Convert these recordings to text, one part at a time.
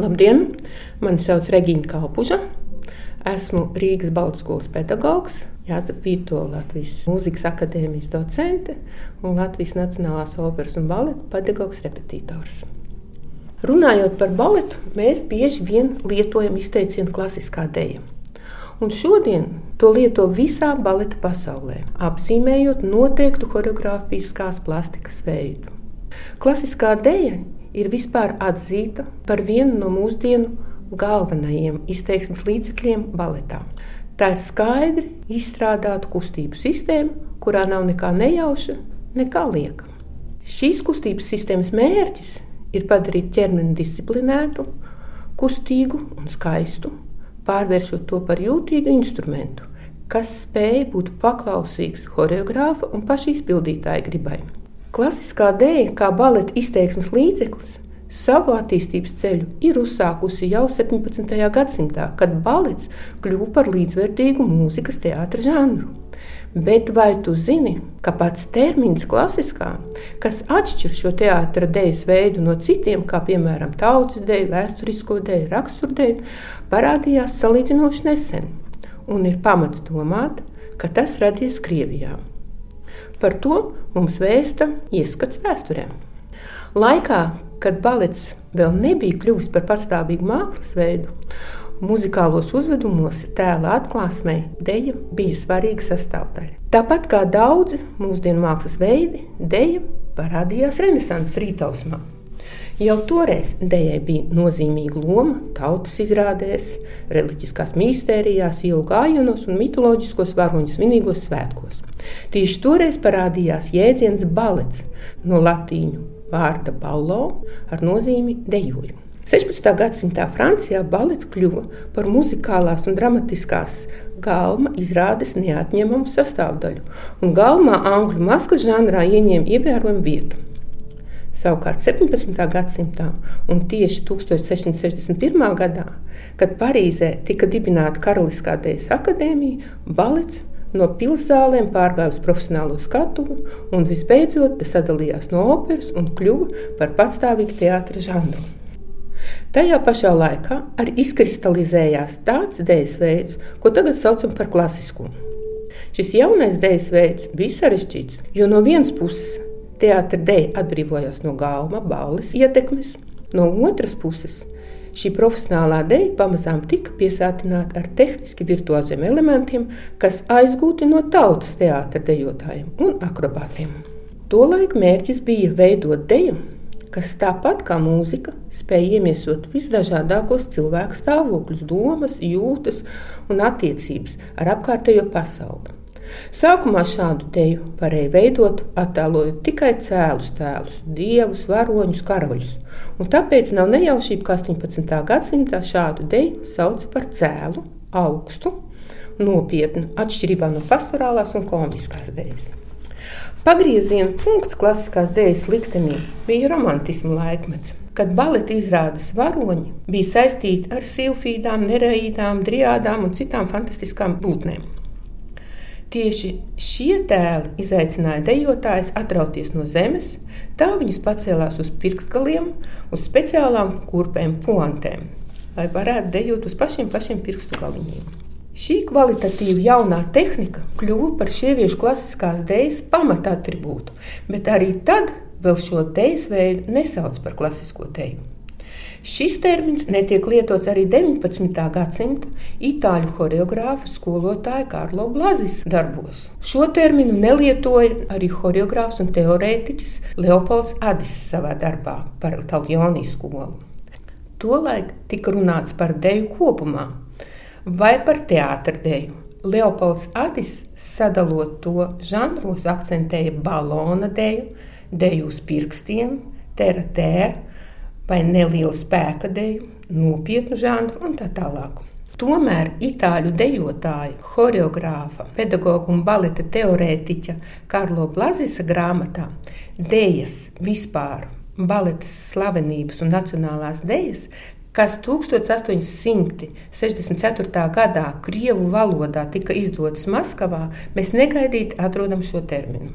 Labdien! Mani sauc Regīna Kalpuža. Esmu Rīgas Baltskolas pedagogs, Jāzep Vīto Latvijas Mūzikas akadēmijas docente un Latvijas Nacionālās operas un baleta pedagogs repetitors. Runājot par baletu, mēs bieži vien lietojam izteicienu klasiskā deja. Un šodien to lieto visā baleta pasaulē, apzīmējot noteiktu choreogrāfiskās plastikas veidu. Klasiskā deja ir vispār atzīta par vienu no mūsdienu galvenajiem izteiksmes līdzekļiem baletā. Tā ir skaidri izstrādāta kustību sistēma, kurā nav nekā nejauša, nekā lieka. Šīs kustības sistēmas mērķis ir padarīt ķermeni disciplinētu, kustīgu un skaistu, pārvēršot to par jūtīgu instrumentu, kas spēj būt paklausīgs choreogrāfa un paša izpildītāja gribai. Klasiskā dēļa, kā baleta izteiksmes līdzeklis, savu attīstības ceļu ir uzsākusi jau 17. gadsimtā, kad balets kļuva par līdzvērtīgu mūzikas teātra žanru. Bet vai tu zini, ka pats termins klasiskā, kas atšķir šo teātra dēļas veidu no citiem, kā piemēram tautas dēļa, vēsturisko dēļu, raksturdēļu, parādījās salīdzinoši nesen un ir pamats domāt, ka tas radies Krievijā. Par to mums vēsta ieskats vēsturē. Laikā, kad balets vēl nebija kļuvis par patstāvīgu mākslas veidu, muzikālos uzvedumos tēla atklāsmē deja bija svarīga sastāvdaļa. Tāpat kā daudzi mūsdienu mākslas veidi, deja parādījās Renesanses rītausmā. Jau toreiz dējai bija nozīmīga loma tautas izrādēs, reliģiskās mīstērijās, ielu gājienos un mitoloģiskos varoņu svinīgos svētkos. Tieši toreiz parādījās jēdziens balets no latīņu vārda ballo ar nozīmi dejoju. 16. gadsimtā Francijā balets kļuva par muzikālās un dramatiskās galma izrādes neatņemamu sastāvdaļu, un galmā angļu maskas žanrā ieņēma ievērojamu vietu. Savukārt 17. gadsimtā un tieši 1661. gadā, kad Parīzē tika dibināta Karaliskā dēļas akadēmija, balets no pilsēlēm pārgāja uz profesionālo skatuvi un visbeidzot sadalījās no operas un kļuva par patstāvīgu teātra žanru. Tajā pašā laikā arī izkristalizējās tāds dēļas veids, ko tagad saucam par klasisku. Šis jaunais dēļas veids bija sarežģīts, jo no vienas puses Teātris dēļ atbrīvojās no galma balles ietekmes, no otras puses šī profesionālā dēļ pamazām tika piesātināta ar tehniski virtuoziem elementiem, kas aizgūti no tautas teātra dejotājiem un akrobātiem. Tolaik mērķis bija veidot deju, kas tāpat kā mūzika spēja iemiesot visdažādākos cilvēku stāvokļus, domas, jūtas un attiecības ar apkārtējo pasauli. Sākumā šādu teju varēja veidot, attēlojot tikai cēlus tēlus, dievus, varoņus, karaļus. Un tāpēc nav nejaušība, ka 18. gadsimtā šādu deju sauc par cēlu, augstu, nopietnu, atšķirībā no pastorālās un komiskās dejas. Pagrieziena punkts klasiskās dēļas liktenī bija romantisma laikmets, kad baleta izrādes varoņi bija saistīti ar silfīdām, nereīdām, driādām un citām fantastiskām būtnēm. Tieši šie tēli izaicināja dejotājus atrauties no zemes, tā viņus pacēlās uz pirkstgaliem, uz speciālām kurpēm, puantēm, lai varētu dejot uz pašiem, pašiem pirkstu galiņiem. Šī kvalitatīva jaunā tehnika kļuva par sieviešu klasiskās dēļas pamatātribūtu, bet arī tad vēl šo dēļas veidu nesauc par klasisko dēļu. Šis termins netiek lietots arī 19. gadsimta itāļu choreogrāfa skolotāja Karlo Blazis darbos. Šo terminu nelietoja arī choreogrāfs un teorētiķis Leopolds Adis savā darbā par Taljoni skolu. Tolaik tika runāts par deju kopumā vai par teātra deju. Leopolds Adis, sadalot to žanros, akcentēja balona deju, deju uz pirkstiem, tera tēra vai nelielu spēka deju, nopietnu žanru un tā tālāk. Tomēr itāļu dejotāja, choreogrāfa, pedagoga un baleta teorētiķa Karlo Blazisa grāmatā Dejas vispār, baletas slavenības un nacionālās dejas, kas 1864. gadā Krievu valodā tika izdotas Maskavā, mēs negaidīti atrodam šo terminu.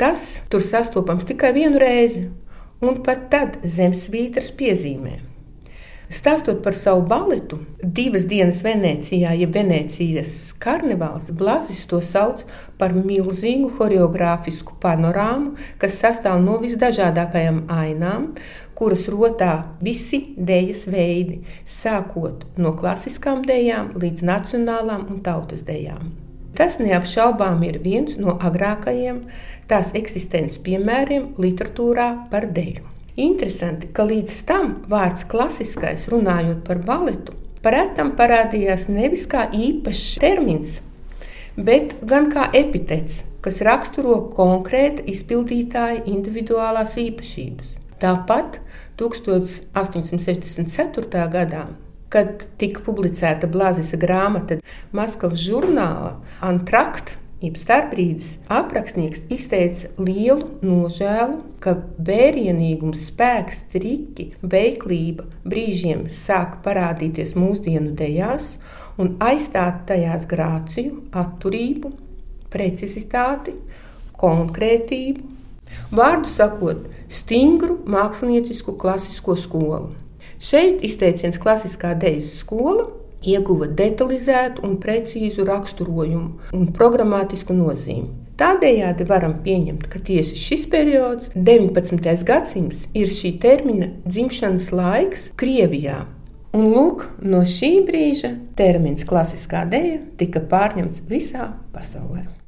Tas tur sastopams tikai vienu reizi, un pat tad zem svītras piezīmē. Stāstot par savu baletu, divas dienas Venecijā, ja Venecijas karnevāls, Blazis to sauc par milzīgu choreogrāfisku panorāmu, kas sastāv no visdažādākajām ainām, kuras rotā visi dēļas veidi, sākot no klasiskām dēļām līdz nacionālām un tautas dēļām. Tas neapšaubām ir viens no agrākajiem tās eksistences piemēriem literatūrā par dēļu. Interesanti, ka līdz tam vārds klasiskais, runājot par baletu, paretam parādījās nevis kā īpašs termins, bet gan kā epitets, kas raksturo konkrēta izpildītāja individuālās īpašības. Tāpat 1864. gadā, kad tika publicēta Blāzisa grāmata Maskavas žurnālā Antrakt, jeb starpbrīdis, aprakstnieks izteica lielu nožēlu, ka vērienīgums, spēks, triki, veiklība brīžiem sāk parādīties mūsdienu dejās un aizstāt tajās grāciju, atturību, precizitāti, konkrētību, vārdu sakot, stingru māksliniecisku klasisko skolu. Šeit izteiciens klasiskā dejas skola ieguva detalizētu un precīzu raksturojumu un programmatisku nozīmi. Tādējādi varam pieņemt, ka tieši šis periods, 19. gadsimts, ir šī termina dzimšanas laiks Krievijā. Un lūk, no šī brīža termins klasiskā dēļa tika pārņemts visā pasaulē.